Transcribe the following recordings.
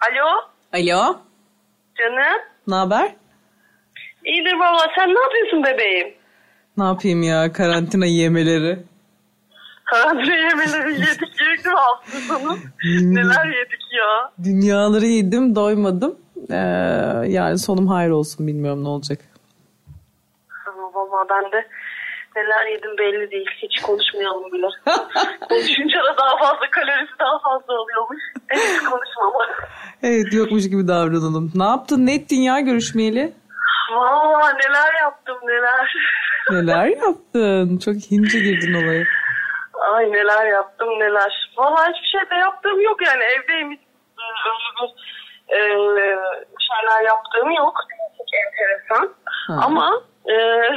Alo Alo. canım. Ne haber? İyidir valla sen ne yapıyorsun bebeğim? Ne yapayım ya karantina yemeleri. Karantina yemeleri yedik yedik mi hafta sonu? Neler yedik ya? Dünyaları yedim doymadım. Ee, yani sonum hayır olsun bilmiyorum ne olacak. Valla ben de neler yedim belli değil. Hiç konuşmayalım bile. Konuşunca da daha fazla kalorisi daha fazla oluyormuş. Evet konuşmamak. Evet yokmuş gibi davranalım. Ne yaptın ne ettin ya görüşmeyeli? Valla neler yaptım neler. Neler yaptın? Çok hince girdin olaya. Ay neler yaptım neler. Valla hiçbir şey de yaptığım yok yani evdeyim. Hiç, ıı, e, şeyler yaptığım yok. Çok enteresan. Ha. Ama e,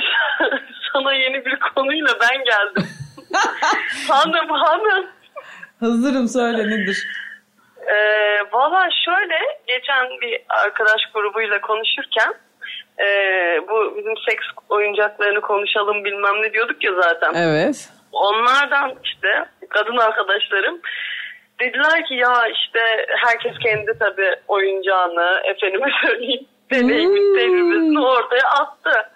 sana yeni bir konuyla ben geldim. hanım hanım. Hazırım söyle nedir? E, Valla şöyle geçen bir arkadaş grubuyla konuşurken e, bu bizim seks oyuncaklarını konuşalım bilmem ne diyorduk ya zaten. Evet. Onlardan işte kadın arkadaşlarım dediler ki ya işte herkes kendi tabii oyuncağını efendime söyleyeyim deneyimi Hmm. tecrübesini ortaya attı.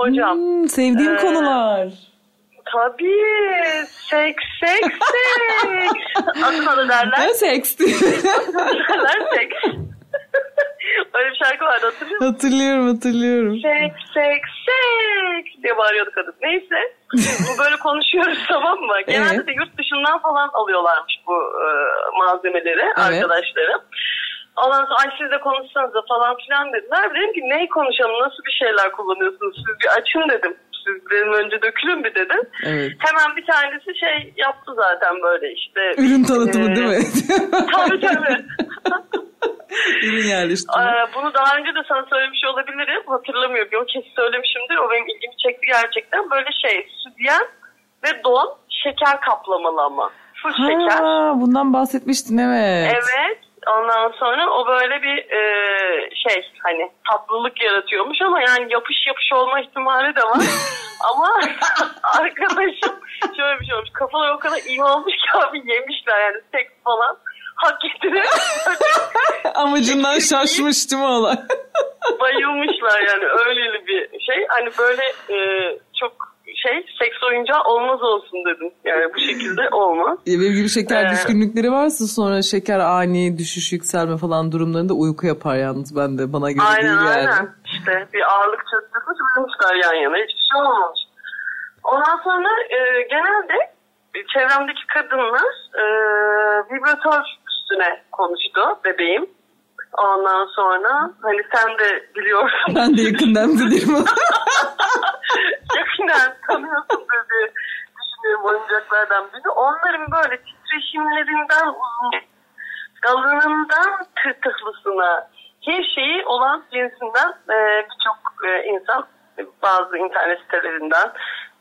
Hocam Hmm, sevdiğim Ee, konular. tabii seks seks seks da derler. Ne seksti? derler seks. Öyle bir şarkı vardı hatırlıyor musun? hatırlıyorum hatırlıyorum. Seks seks seks diye bağırıyordu kadın. Neyse bu böyle konuşuyoruz tamam mı? Genelde Evet. de yurt dışından falan alıyorlarmış bu e, malzemeleri arkadaşlarım. Ondan sonra ay siz de konuşsanıza falan filan dediler. Dedim ki neyi konuşalım nasıl bir şeyler kullanıyorsunuz siz bir açın dedim. Siz benim önce dökülün bir dedim. Evet. Hemen bir tanesi şey yaptı zaten böyle işte. Ürün tanıtımı Ee, değil mi? Tabii tabii. Ürün yerleştirme. Ee, bunu daha önce de sana söylemiş olabilirim. Hatırlamıyorum. Yok kesin söylemişimdir. O benim ilgimi çekti gerçekten. Böyle şey sütyen ve don şeker kaplamalı ama. Full şeker. Ha, bundan bahsetmiştin evet. Evet. Ondan sonra o böyle bir e, şey hani tatlılık yaratıyormuş ama yani yapış yapış olma ihtimali de var. ama arkadaşım şöyle bir şey olmuş. Kafalar o kadar iyi olmuş ki abi yemişler yani seks falan. Hak ettire Amacından şaşmış değil mi olay? bayılmışlar yani öyleli bir şey. Hani böyle e, şey seks oyuncağı olmaz olsun dedim. Yani bu şekilde olmaz. Ya benim gibi şeker Ee, düşkünlükleri varsa sonra şeker ani düşüş yükselme falan durumlarında uyku yapar yalnız ben de bana göre Aynen değil yani. aynen. İşte bir ağırlık çöktürmüş uyumuşlar yan yana. Hiçbir şey olmamış. Ondan sonra e, genelde çevremdeki kadınlar e, vibratör üstüne konuştu bebeğim. Ondan sonra hani sen de biliyorsun. Ben de yakından bilirim. yakından tanıyorsun diye düşünüyorum oyuncaklardan biri. Onların böyle titreşimlerinden uzun kalınından tırtıklısına her şeyi olan cinsinden e, birçok e, insan bazı internet sitelerinden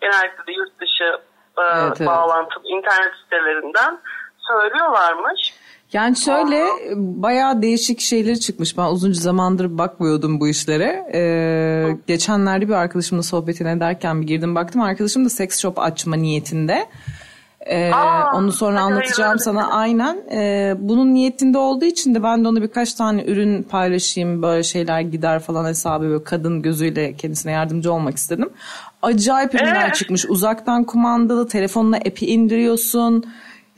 genellikle de yurt dışı e, Evet, evet. bağlantılı internet sitelerinden söylüyorlarmış. Yani şöyle bayağı değişik şeyleri çıkmış. Ben uzunca zamandır bakmıyordum bu işlere. Ee, geçenlerde bir arkadaşımla sohbetine ederken bir girdim baktım. Arkadaşım da seks shop açma niyetinde. Ee, Aa, onu sonra anlatacağım hayırlı sana aynen. Ee, bunun niyetinde olduğu için de ben de ona birkaç tane ürün paylaşayım. Böyle şeyler gider falan hesabı böyle kadın gözüyle kendisine yardımcı olmak istedim. Acayip ürünler Evet. çıkmış. Uzaktan kumandalı telefonla app'i indiriyorsun.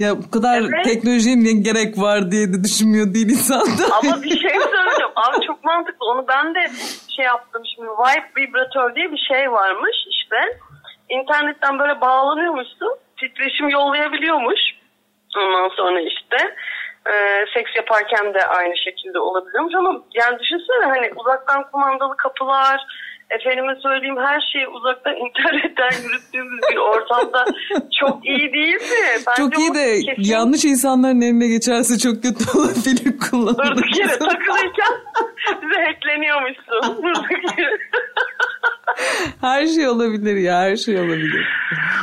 Ya bu kadar Evet. teknolojiye ne gerek var diye de düşünmüyor değil insan da. Ama bir şey söyleyeceğim. Abi çok mantıklı. Onu ben de şey yaptım şimdi. Vibe vibratör diye bir şey varmış işte. İnternetten böyle bağlanıyormuşsun. Titreşim yollayabiliyormuş. Ondan sonra işte e, seks yaparken de aynı şekilde olabiliyormuş ama yani düşünsene hani uzaktan kumandalı kapılar efendime söyleyeyim her şeyi uzaktan internetten yürüttüğümüz bir ortamda çok iyi değil mi? Bence çok iyi de kesin- yanlış insanların eline geçerse çok kötü olabilir kullanılırsa. Durduk yere takılıyken bize hackleniyormuşsun. Durduk yere. Her şey olabilir ya her şey olabilir.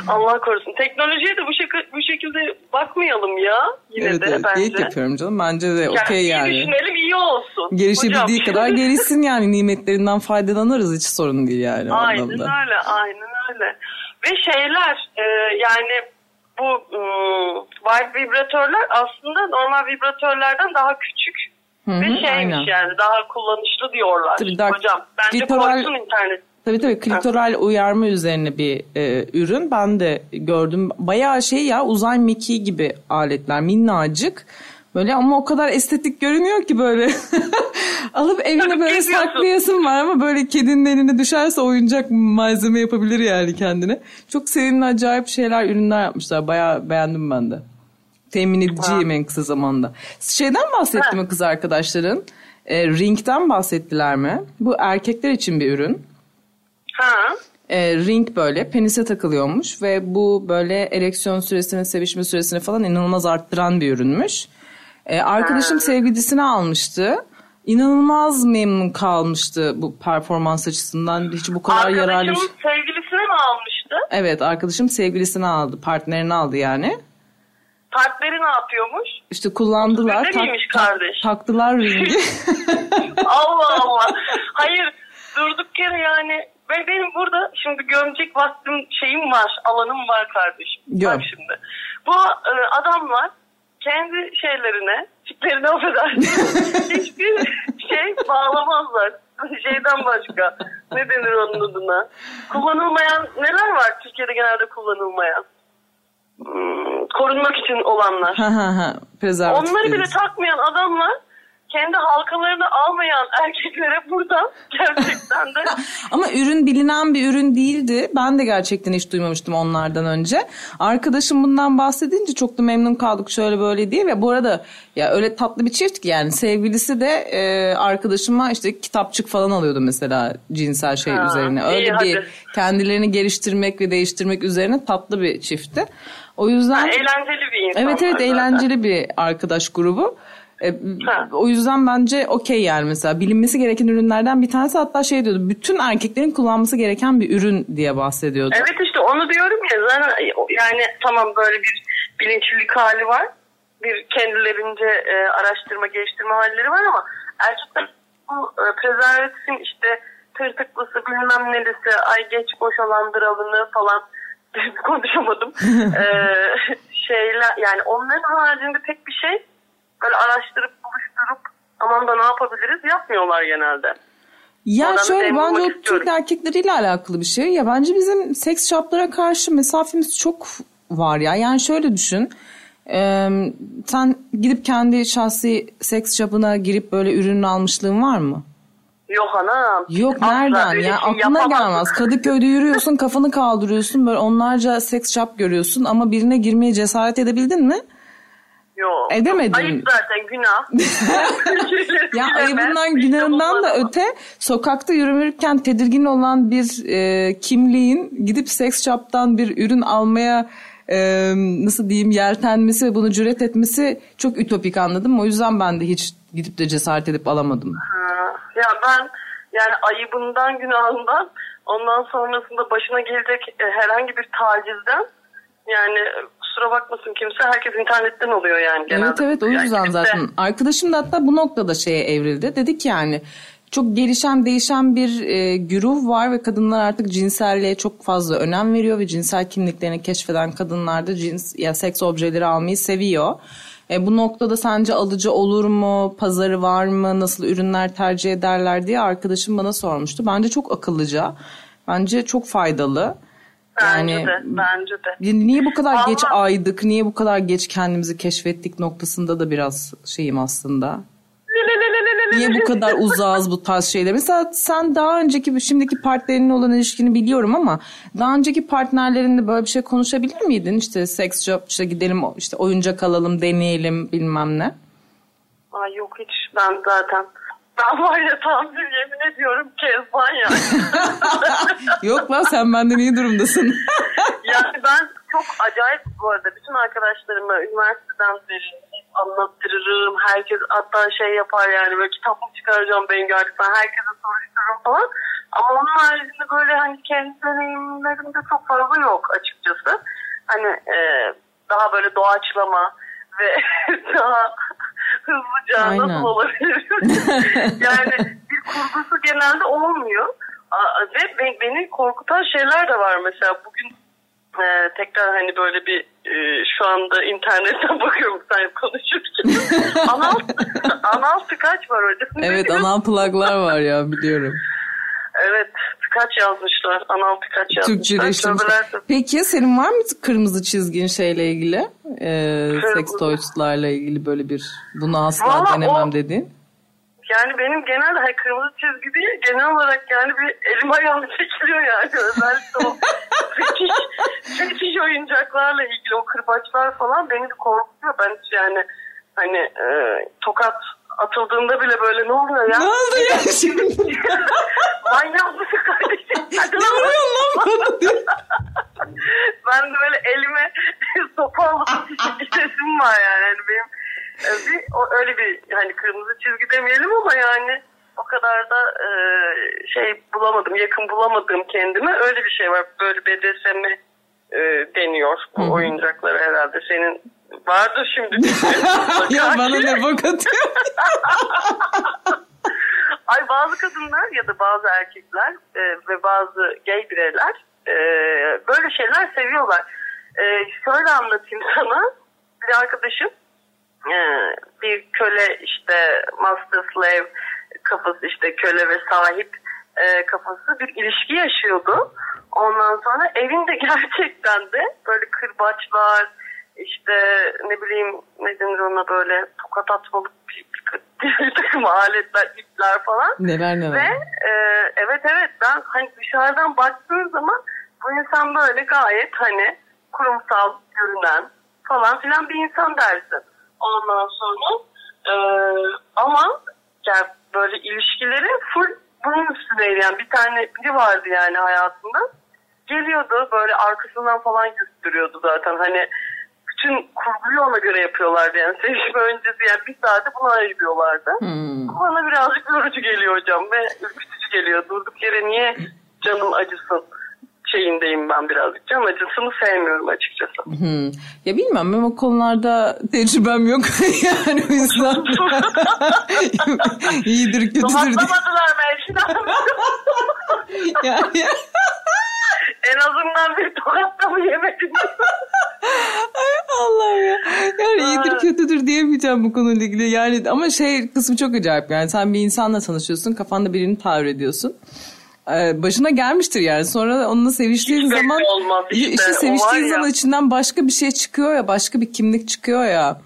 Allah korusun. Teknolojiye de bu, şek- bu şekilde bakmayalım ya. Yine evet de evet bence. geyik yapıyorum canım bence de Yani okey iyi yani. düşünelim iyi olsun. Gelişebildiği Hocam. kadar gelişsin yani nimetlerinden faydalanırız hiç sorun değil yani. Aynen anlamda. öyle, aynen öyle. Ve şeyler e, yani bu ım, vibe vibratörler aslında normal vibratörlerden daha küçük Ve şeymiş aynen. yani daha kullanışlı diyorlar. Tabii daha Hocam bence klitoral- koysun internet. Tabii tabii klitoral uyarma üzerine bir e, ürün. Ben de gördüm. Bayağı şey ya uzay mekiği gibi aletler minnacık. Böyle ama o kadar estetik görünüyor ki böyle. Alıp evine böyle saklayasın var ama böyle kedinin eline düşerse oyuncak malzeme yapabilir yani kendine. Çok sevimli acayip şeyler ürünler yapmışlar. Bayağı beğendim ben de. Temin ediciyim en kısa zamanda. Şeyden bahsetti mi kız arkadaşların? E, ring'den bahsettiler mi? Bu erkekler için bir ürün. Ha. E, ring böyle penise takılıyormuş ve bu böyle ereksiyon süresini, sevişme süresini falan inanılmaz arttıran bir ürünmüş. E, arkadaşım sevgilisini almıştı. İnanılmaz memnun kalmıştı bu performans açısından. Hiç bu kadar yararlı. bir Arkadaşımın şey- sevgilisine mi almıştı? Evet arkadaşım sevgilisini aldı. Partnerini aldı yani. Partneri ne yapıyormuş? İşte kullandılar. Öyle miymiş kardeş? taktılar ringi. Allah Allah. Hayır durduk yere yani ve benim burada şimdi gömecek vaktim şeyim var, alanım var kardeşim. Göm. Bak şimdi. Bu e, adamlar kendi şeylerine, tiplerine affedersin, hiçbir şey bağlamazlar. Şeyden başka. Ne denir onun adına? Kullanılmayan neler var Türkiye'de genelde kullanılmayan? Hmm, korunmak için olanlar. Onları bile takmayan adamlar kendi halkalarını almayan erkeklere buradan gerçekten de Ama ürün bilinen bir ürün değildi. Ben de gerçekten hiç duymamıştım onlardan önce. Arkadaşım bundan bahsedince çok da memnun kaldık şöyle böyle diye. Ve bu arada ya öyle tatlı bir çift ki yani sevgilisi de e, arkadaşıma işte kitapçık falan alıyordu mesela cinsel şey Ha, üzerine. iyi, Öyle bir hadi. kendilerini geliştirmek ve değiştirmek üzerine tatlı bir çiftti. O yüzden... eğlenceli bir insan. Evet evet eğlenceli bir arkadaş grubu. E, Ha. o yüzden bence okey yani mesela bilinmesi gereken ürünlerden bir tanesi hatta şey diyordu bütün erkeklerin kullanması gereken bir ürün diye bahsediyordu. Evet işte onu diyorum ya zaten yani tamam böyle bir bilinçlilik hali var. Bir kendilerince e, araştırma geliştirme halleri var ama erkekler bu e, prezervatifin işte tırtıklısı bilmem nelisi ay geç boşalandıralını falan konuşamadım. e, şeyler yani onların haricinde pek bir şey böyle araştırıp buluşturup aman da ne yapabiliriz yapmıyorlar genelde. Ya Oradan şöyle emin bence o Türk erkekleriyle alakalı bir şey. Ya bence bizim seks shoplara karşı mesafemiz çok var ya. Yani şöyle düşün. Ee, sen gidip kendi şahsi seks shop'ına girip böyle ürün almışlığın var mı? Yok anam. Yok Asla nereden ya şey aklına yapamam. gelmez. Kadıköy'de yürüyorsun kafanı kaldırıyorsun böyle onlarca seks shop görüyorsun ama birine girmeye cesaret edebildin mi? Yok. Edemedin. Ayıp zaten günah. Ya ayıbından günahından da öte sokakta yürürken tedirgin olan bir e, kimliğin gidip seks shop'tan bir ürün almaya e, nasıl diyeyim yeltenmesi ve bunu cüret etmesi çok ütopik anladım. O yüzden ben de hiç gidip de cesaret edip alamadım. Ha, Ya ben yani ayıbından günahından ondan sonrasında başına gelecek e, herhangi bir tacizden yani kusura bakmasın kimse herkes internetten oluyor yani genelde. Evet evet o Yani yüzden kimse- zaten. Arkadaşım da hatta bu noktada şeye evrildi. Dedi ki yani çok gelişen değişen bir e, güruh var ve kadınlar artık cinselliğe çok fazla önem veriyor ve cinsel kimliklerini keşfeden kadınlar da cins ya seks objeleri almayı seviyor. E, bu noktada sence alıcı olur mu? Pazarı var mı? Nasıl ürünler tercih ederler diye arkadaşım bana sormuştu. Bence çok akıllıca. Bence çok faydalı. Bence Yani de bence de. Niye bu kadar geç Vallahi- aydık, niye bu kadar geç kendimizi keşfettik noktasında da biraz şeyim aslında. Niye bu kadar uzağız bu tarz şeyler? Mesela sen daha önceki, şimdiki partnerinin olan ilişkini biliyorum ama daha önceki partnerlerinle böyle bir şey konuşabilir miydin? İşte sex shop, işte gidelim işte oyuncak alalım, deneyelim bilmem ne. Ay yok hiç ben zaten. Ben var ya tam bir yemin ediyorum kezban ya. Yok lan sen benden iyi durumdasın. yani ben çok acayip bu arada bütün arkadaşlarıma üniversiteden beri anlattırırım. Herkes hatta şey yapar yani böyle kitap mı çıkaracağım ben gerçekten herkese soruştururum falan. Ama onun haricinde böyle hani kendi deneyimlerim de çok fazla yok açıkçası. Hani e, daha böyle doğaçlama ve daha hızlıca Aynen. nasıl olabilir? yani bir kurgusu genelde olmuyor. Ve be- beni korkutan şeyler de var mesela bugün e, tekrar hani böyle bir e, şu anda internetten bakıyorum sen konuşurken. anal, anal tıkaç var hocam. Evet anal plaklar var ya biliyorum. Evet tıkaç yazmışlar. Anal tıkaç yazmışlar. Türkçeleştirmiş. Tövbeler tövbe. Peki senin var mı kırmızı çizgin şeyle ilgili? Ee, seks toyslarla ilgili böyle bir bunu asla Valla denemem o- dediğin. Yani benim genel hani kırmızı çizgi değil genel olarak yani bir elim ayağım çekiliyor yani özellikle o fetiş, fetiş oyuncaklarla ilgili o kırbaçlar falan beni korkutuyor. Ben hiç yani hani e, tokat atıldığında bile böyle ne oluyor ya? Ne oldu ya şimdi? Manyak mısın kardeşim? Hadi ne lan. vuruyorsun lan bana diye. ben de böyle elime sopa alıp sesim var yani. yani benim e, bir, o, öyle bir hani kırmızı çizgi demeyelim ama yani o kadar da e, şey bulamadım, yakın bulamadım kendime. Öyle bir şey var. Böyle BDSM e, deniyor bu oyuncaklara herhalde. Senin vardır şimdi. ya bana ne bok atıyor. Ay bazı kadınlar ya da bazı erkekler e, ve bazı gay bireyler e, böyle şeyler seviyorlar. E, şöyle anlatayım sana. Bir arkadaşım bir köle işte master slave kafası işte köle ve sahip e, kafası bir ilişki yaşıyordu. Ondan sonra evinde gerçekten de böyle kırbaçlar işte ne bileyim ne denir ona böyle tokat atmalık bir, bir, bir takım aletler, ipler falan. Neler Ve neler. e, evet evet ben hani dışarıdan baktığın zaman bu insan böyle gayet hani kurumsal görünen falan filan bir insan dersin. Ondan sonra e, ama yani böyle ilişkileri full bunun üstüneydi. Yani bir tane biri vardı yani hayatında. Geliyordu böyle arkasından falan gösteriyordu zaten. Hani bütün kurguyu ona göre yapıyorlardı yani. Sevişme öncesi yani bir saate buna ayırıyorlardı. Hmm. Bana birazcık yorucu geliyor hocam ve ürkütücü geliyor. Durduk yere niye canım acısın şeyindeyim ben birazcık. Can acısını sevmiyorum açıkçası. Hmm. Ya bilmem benim o konularda tecrübem yok. yani o yüzden iyidir kötüdür Melşin Hanım. Yani, en azından bir tokatta mı? Ay Allah ya. Yani iyidir kötüdür diyemeyeceğim bu konuyla ilgili. Yani ama şey kısmı çok acayip. Yani sen bir insanla tanışıyorsun. Kafanda birini tahayyül ediyorsun. Ee, başına gelmiştir yani. Sonra onunla seviştiğin Hiç zaman olmaz işte. işte seviştiğin ya. zaman içinden başka bir şey çıkıyor ya. Başka bir kimlik çıkıyor ya.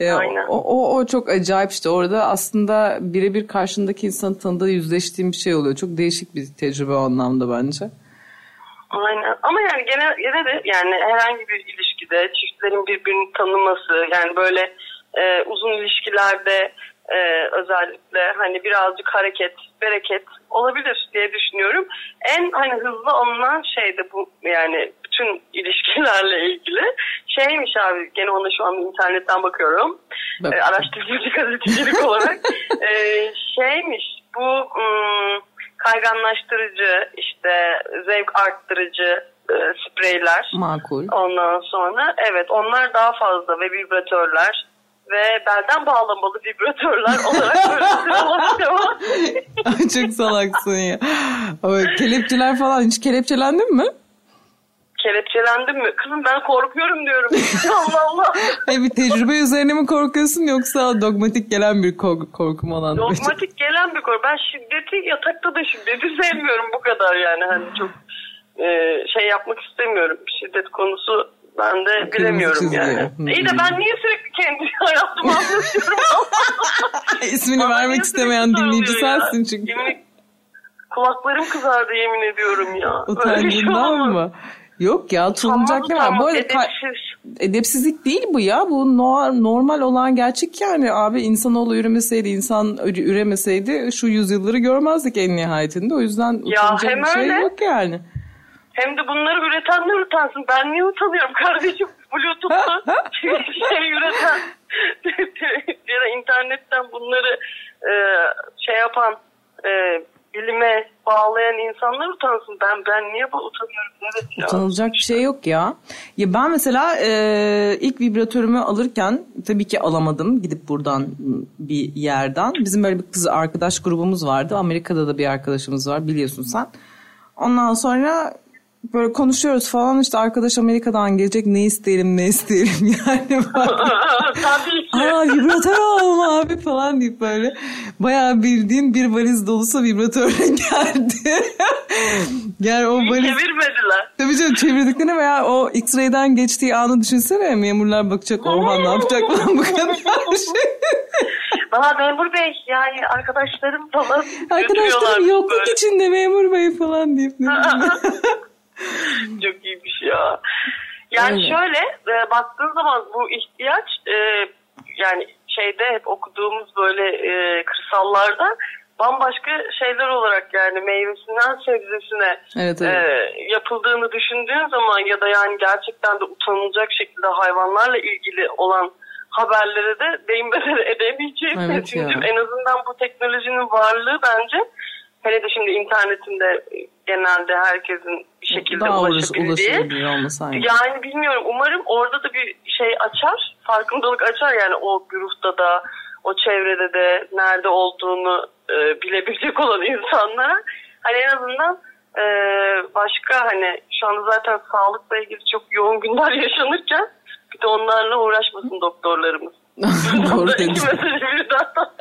Ee, Aynen. o, o, o çok acayip işte. Orada aslında birebir karşındaki insanı tanıdığı yüzleştiğin bir şey oluyor. Çok değişik bir tecrübe o anlamda bence. Aynen. Ama yani gene, gene de yani herhangi bir ilişkide çiftlerin birbirini tanıması yani böyle e, uzun ilişkilerde e, özellikle hani birazcık hareket, bereket olabilir diye düşünüyorum. En hani hızlı alınan şey de bu yani bütün ilişkilerle ilgili şeymiş abi gene ona şu an internetten bakıyorum. Bak. E, araştırmacı gazetecilik olarak e, şeymiş bu ım, kayganlaştırıcı işte zevk arttırıcı e, spreyler Makul. ondan sonra evet onlar daha fazla ve vibratörler ve belden bağlamalı vibratörler olarak böyle devam Ay, çok salaksın ya. Ama kelepçeler falan hiç kelepçelendin mi? kelepçelendim mi? Kızım ben korkuyorum diyorum. Allah Allah. Hayır bir tecrübe üzerine mi korkuyorsun yoksa dogmatik gelen bir korku, korku mu olan? Dogmatik gelen bir konu. Ben şiddeti yatakta da şiddeti sevmiyorum bu kadar yani. Hani çok e, şey yapmak istemiyorum. Şiddet konusu ben de bilemiyorum çizgi. yani. Hı. İyi de ben niye sürekli kendi hayatımı anlatıyorum? İsmini vermek istemeyen dinleyici ya? sensin çünkü. Yemin- kulaklarım kızardı yemin ediyorum ya. Şey Utandığından olmaz. mı? Yok ya tutulacak Utanmaz, ne var? Bu arada edepsiz. edepsizlik değil bu ya. Bu no- normal olan gerçek yani. Abi insanoğlu üremeseydi, insan üre- üremeseydi şu yüzyılları görmezdik en nihayetinde. O yüzden Ya utanacak hem bir şey öyle. yok yani. Hem de bunları üretenler utansın. Ben niye utanıyorum kardeşim? Bluetooth'ta şey üreten ya da internetten bunları e, şey yapan e, bilime bağlayan insanlar utansın. Ben ben niye bu utanıyorum? Evet ya. Utanılacak bir şey yok ya. Ya ben mesela e, ilk vibratörümü alırken tabii ki alamadım gidip buradan bir yerden. Bizim böyle bir kız arkadaş grubumuz vardı. Amerika'da da bir arkadaşımız var biliyorsun sen. Ondan sonra böyle konuşuyoruz falan işte arkadaş Amerika'dan gelecek ne isteyelim ne isteyelim yani. Tabii ki. Aa vibratör alalım abi falan deyip böyle bayağı bildiğin bir valiz dolusu vibratörle geldi. yani o valiz... Çevirmediler. Tabii canım çevirdiklerini veya o X-ray'den geçtiği anı düşünsene memurlar bakacak oha ne yapacak falan bu kadar şey. Valla memur bey yani arkadaşlarım falan Arkadaşlarım yokluk içinde memur bey falan deyip ne. Çok iyiymiş ya. Yani Öyle. şöyle e, baktığın zaman bu ihtiyaç e, yani şeyde hep okuduğumuz böyle e, kırsallarda bambaşka şeyler olarak yani meyvesinden sebzesine Evet, e, evet. yapıldığını düşündüğün zaman ya da yani gerçekten de utanılacak şekilde hayvanlarla ilgili olan haberlere de değinmeden edemeyeceğim. Evet ya. en azından bu teknolojinin varlığı bence hele de şimdi internetinde genelde herkesin bir şekilde Daha ulaşabildiği. Yani bilmiyorum umarım orada da bir şey açar, farkındalık açar yani o grupta da o çevrede de nerede olduğunu e, bilebilecek olan insanlara. Hani en azından e, başka hani şu anda zaten sağlıkla ilgili çok yoğun günler yaşanırken bir de onlarla uğraşmasın doktorlarımız. Doğru İki dedin. mesajı birden toplayayım.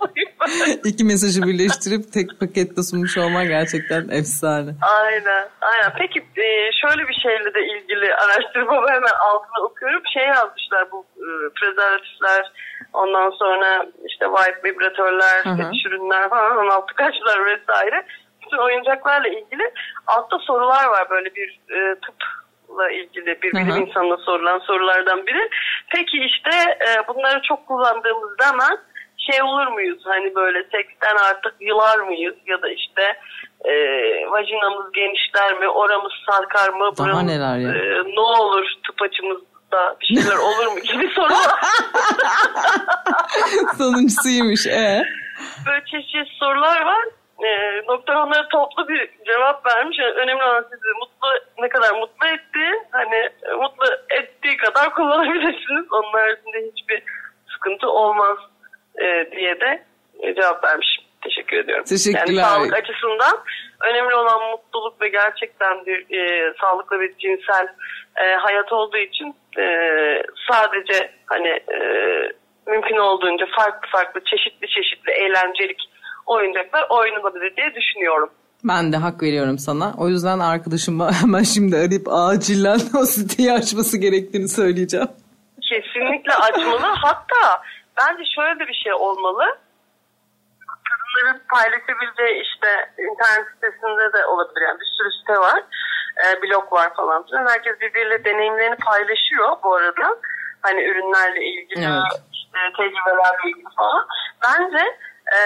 İki mesajı birleştirip tek pakette sunmuş olmak gerçekten efsane. Aynen. Aynen. Peki e, şöyle bir şeyle de ilgili araştırmamı hemen altına okuyorum. Şey yazmışlar bu e, prezervatifler ondan sonra işte wipe vibratörler, fetiş ürünler falan 16 kaçlar vesaire. Bütün oyuncaklarla ilgili altta sorular var böyle bir e, tıpla ilgili bir bilim insanına sorulan sorulardan biri. Peki işte e, bunları çok kullandığımız zaman şey olur muyuz hani böyle seksten artık yılar mıyız ya da işte e, vajinamız genişler mi oramız sarkar mı Daha buramız, neler ya? e, ne olur tıp açımızda bir şeyler olur mu gibi sorular Sonuncusuymuş. E. böyle çeşitli sorular var. E, doktor onlara toplu bir cevap vermiş. Yani önemli olan sizi mutlu ne kadar mutlu ettiği hani mutlu ettiği kadar kullanabilirsiniz. Onun haricinde hiçbir sıkıntı olmaz e, diye de e, cevap vermiş. Teşekkür ediyorum. Teşekkürler. Yani sağlık açısından önemli olan mutluluk ve gerçekten bir e, sağlıklı bir cinsel e, hayat olduğu için e, sadece hani e, mümkün olduğunca farklı farklı çeşitli çeşitli eğlencelik oyuncaklar oynanabilir diye düşünüyorum. Ben de hak veriyorum sana. O yüzden arkadaşıma hemen şimdi arayıp acilen o siteyi açması gerektiğini söyleyeceğim. Kesinlikle açmalı. Hatta bence şöyle de bir şey olmalı. Kadınların paylaşabileceği işte internet sitesinde de olabilir. Yani bir sürü site var. E, blog var falan filan. Herkes birbiriyle deneyimlerini paylaşıyor bu arada. Hani ürünlerle ilgili, Evet. işte tecrübelerle ilgili falan. Bence e,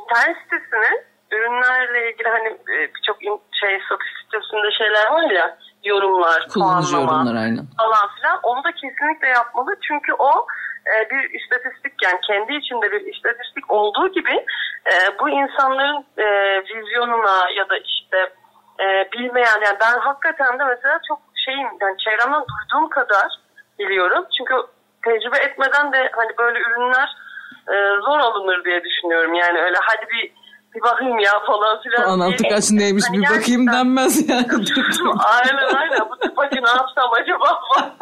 internet sitesinin ürünlerle ilgili hani e, birçok şey satış sitesinde şeyler var ya yorumlar, Kullanıcı yorumlar aynen. falan filan. Onu da kesinlikle yapmalı. Çünkü o e, bir istatistik yani kendi içinde bir istatistik olduğu gibi e, bu insanların e, vizyonuna ya da işte e, bilmeyen yani ben hakikaten de mesela çok şeyim yani çevremden duyduğum kadar biliyorum. Çünkü tecrübe etmeden de hani böyle ürünler e, zor alınır diye düşünüyorum. Yani öyle hadi bir bir bakayım ya falan filan. Anlatı diye- kaç neymiş Hani bir bakayım gerçekten- denmez yani. aynen aynen bu tıpacı ne yapsam acaba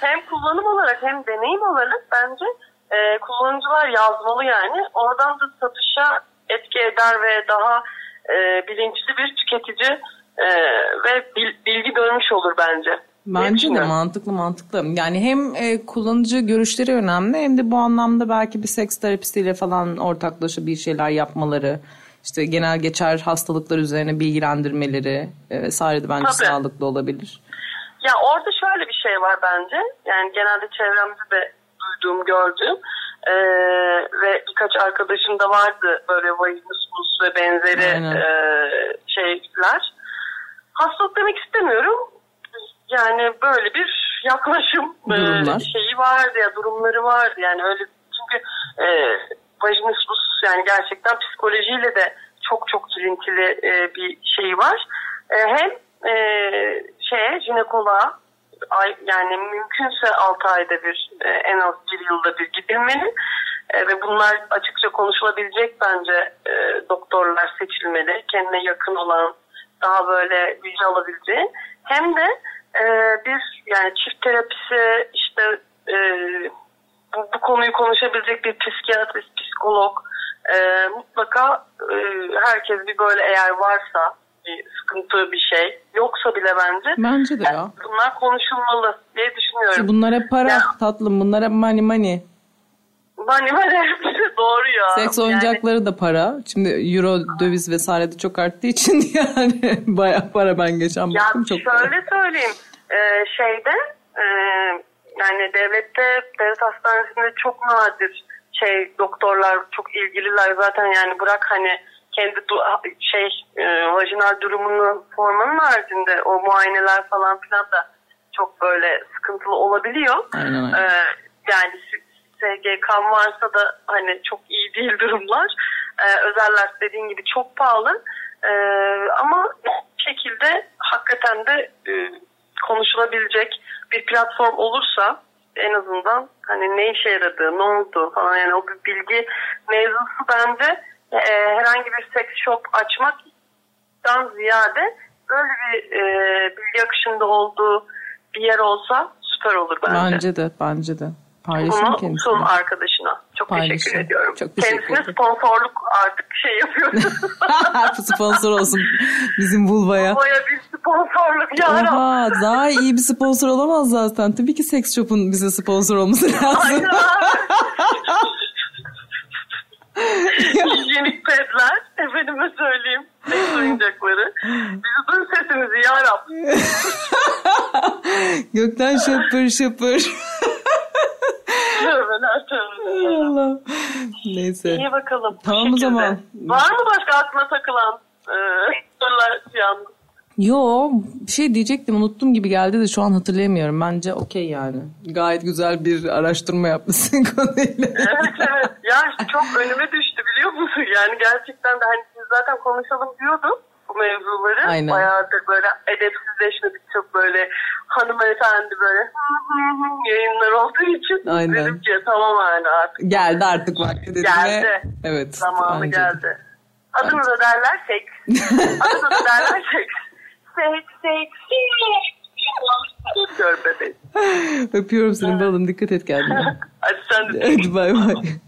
hem kullanım olarak hem deneyim olarak bence e, kullanıcılar yazmalı yani. Oradan da satışa etki eder ve daha e, bilinçli bir tüketici e, ve bil- bilgi dönmüş olur bence. Bence de mantıklı mantıklı. Yani hem e, kullanıcı görüşleri önemli hem de bu anlamda belki bir seks terapistiyle falan ortaklaşa bir şeyler yapmaları, işte genel geçer hastalıklar üzerine bilgilendirmeleri e, vesaire de bence Tabii. sağlıklı olabilir. Ya orada şöyle bir şey var bence. Yani genelde çevremde de duyduğum, gördüğüm ee, ve birkaç arkadaşım da vardı böyle vajinismus ve benzeri Aynen. ee, şeyler. Hastalık demek istemiyorum. Yani böyle bir yaklaşım Durumlar. şeyi vardı ya durumları vardı yani öyle çünkü ee, vajinismus yani gerçekten psikolojiyle de çok çok ilintili ee, bir şey var. Ee, hem ee, şeye jinekoloğa ay, yani mümkünse 6 ayda bir e, en az bir yılda bir gidilmeli E, ve bunlar açıkça konuşulabilecek bence e, doktorlar seçilmeli kendine yakın olan daha böyle bilgi alabileceğin hem de e, bir yani çift terapisi işte e, bu, bu konuyu konuşabilecek bir psikiyatrist, psikolog e, mutlaka e, herkes bir böyle eğer varsa bir sıkıntı bir şey yoksa bile bence Bence de yani ya. bunlar konuşulmalı diye düşünüyorum. Bunlar hep para Ya. tatlım. Bunlar hep money money. Böyle doğru ya. Seks Yani- oyuncakları da para. Şimdi euro, döviz vesaire de çok arttığı için yani bayağı para ben geçen Ya baktım çok para. şöyle söyleyeyim. Ee, şeyde e, yani devlette devlet hastanesinde çok nadir şey doktorlar çok ilgililer zaten yani bırak hani kendi du- şey e, vajinal durumunu sormanın haricinde o muayeneler falan filan da çok böyle sıkıntılı olabiliyor. Aynen öyle. Ee, yani SGK'm varsa da hani çok iyi değil durumlar. Ee, özeller dediğin gibi çok pahalı. Ee, ama şekilde hakikaten de e, konuşulabilecek bir platform olursa en azından hani ne işe yaradığı, ne oldu falan yani o bir bilgi mevzusu bence e, herhangi bir sex shop açmaktan ziyade böyle bir e, bilgi akışında olduğu bir yer olsa süper olur bence. Bence de bence de. Paylaşım Bunu kendisine. son arkadaşına. Çok Paylaşın. teşekkür ediyorum. Çok teşekkür Kendisine ederim. sponsorluk artık şey yapıyoruz. sponsor olsun bizim Vulva'ya. Baya bir sponsorluk ya. Oha daha iyi bir sponsor olamaz zaten. Tabii ki Sex Shop'un bize sponsor olması lazım. Aynen Hijyenik pedler. Efendime söyleyeyim. Seks oyuncakları. Bizi duy sesimizi ya Rab. Gökten şapır şapır. Allah. Neyse. İyi bakalım. Tamam o zaman. Var mı başka aklına takılan e, sorular yalnız? Yo bir şey diyecektim unuttum gibi geldi de şu an hatırlayamıyorum. Bence okey yani. Gayet güzel bir araştırma yapmışsın konuyla. Evet evet. Ya çok önüme düştü biliyor musun? Yani gerçekten de hani siz zaten konuşalım diyordum bu mevzuları. Aynen. Bayağıdır böyle edepsizleşmedik çok böyle hanımefendi böyle yayınlar olduğu için. Aynen. Dedim ki tamam yani artık Geldi artık vakti dedim Geldi. ve evet. zamanı geldi. Adını da derler seks. Adını da derler seks. Seks seks. Öpüyorum bebeğim. Öpüyorum seni balım dikkat et kendine. Hadi sen de Hadi bay bay.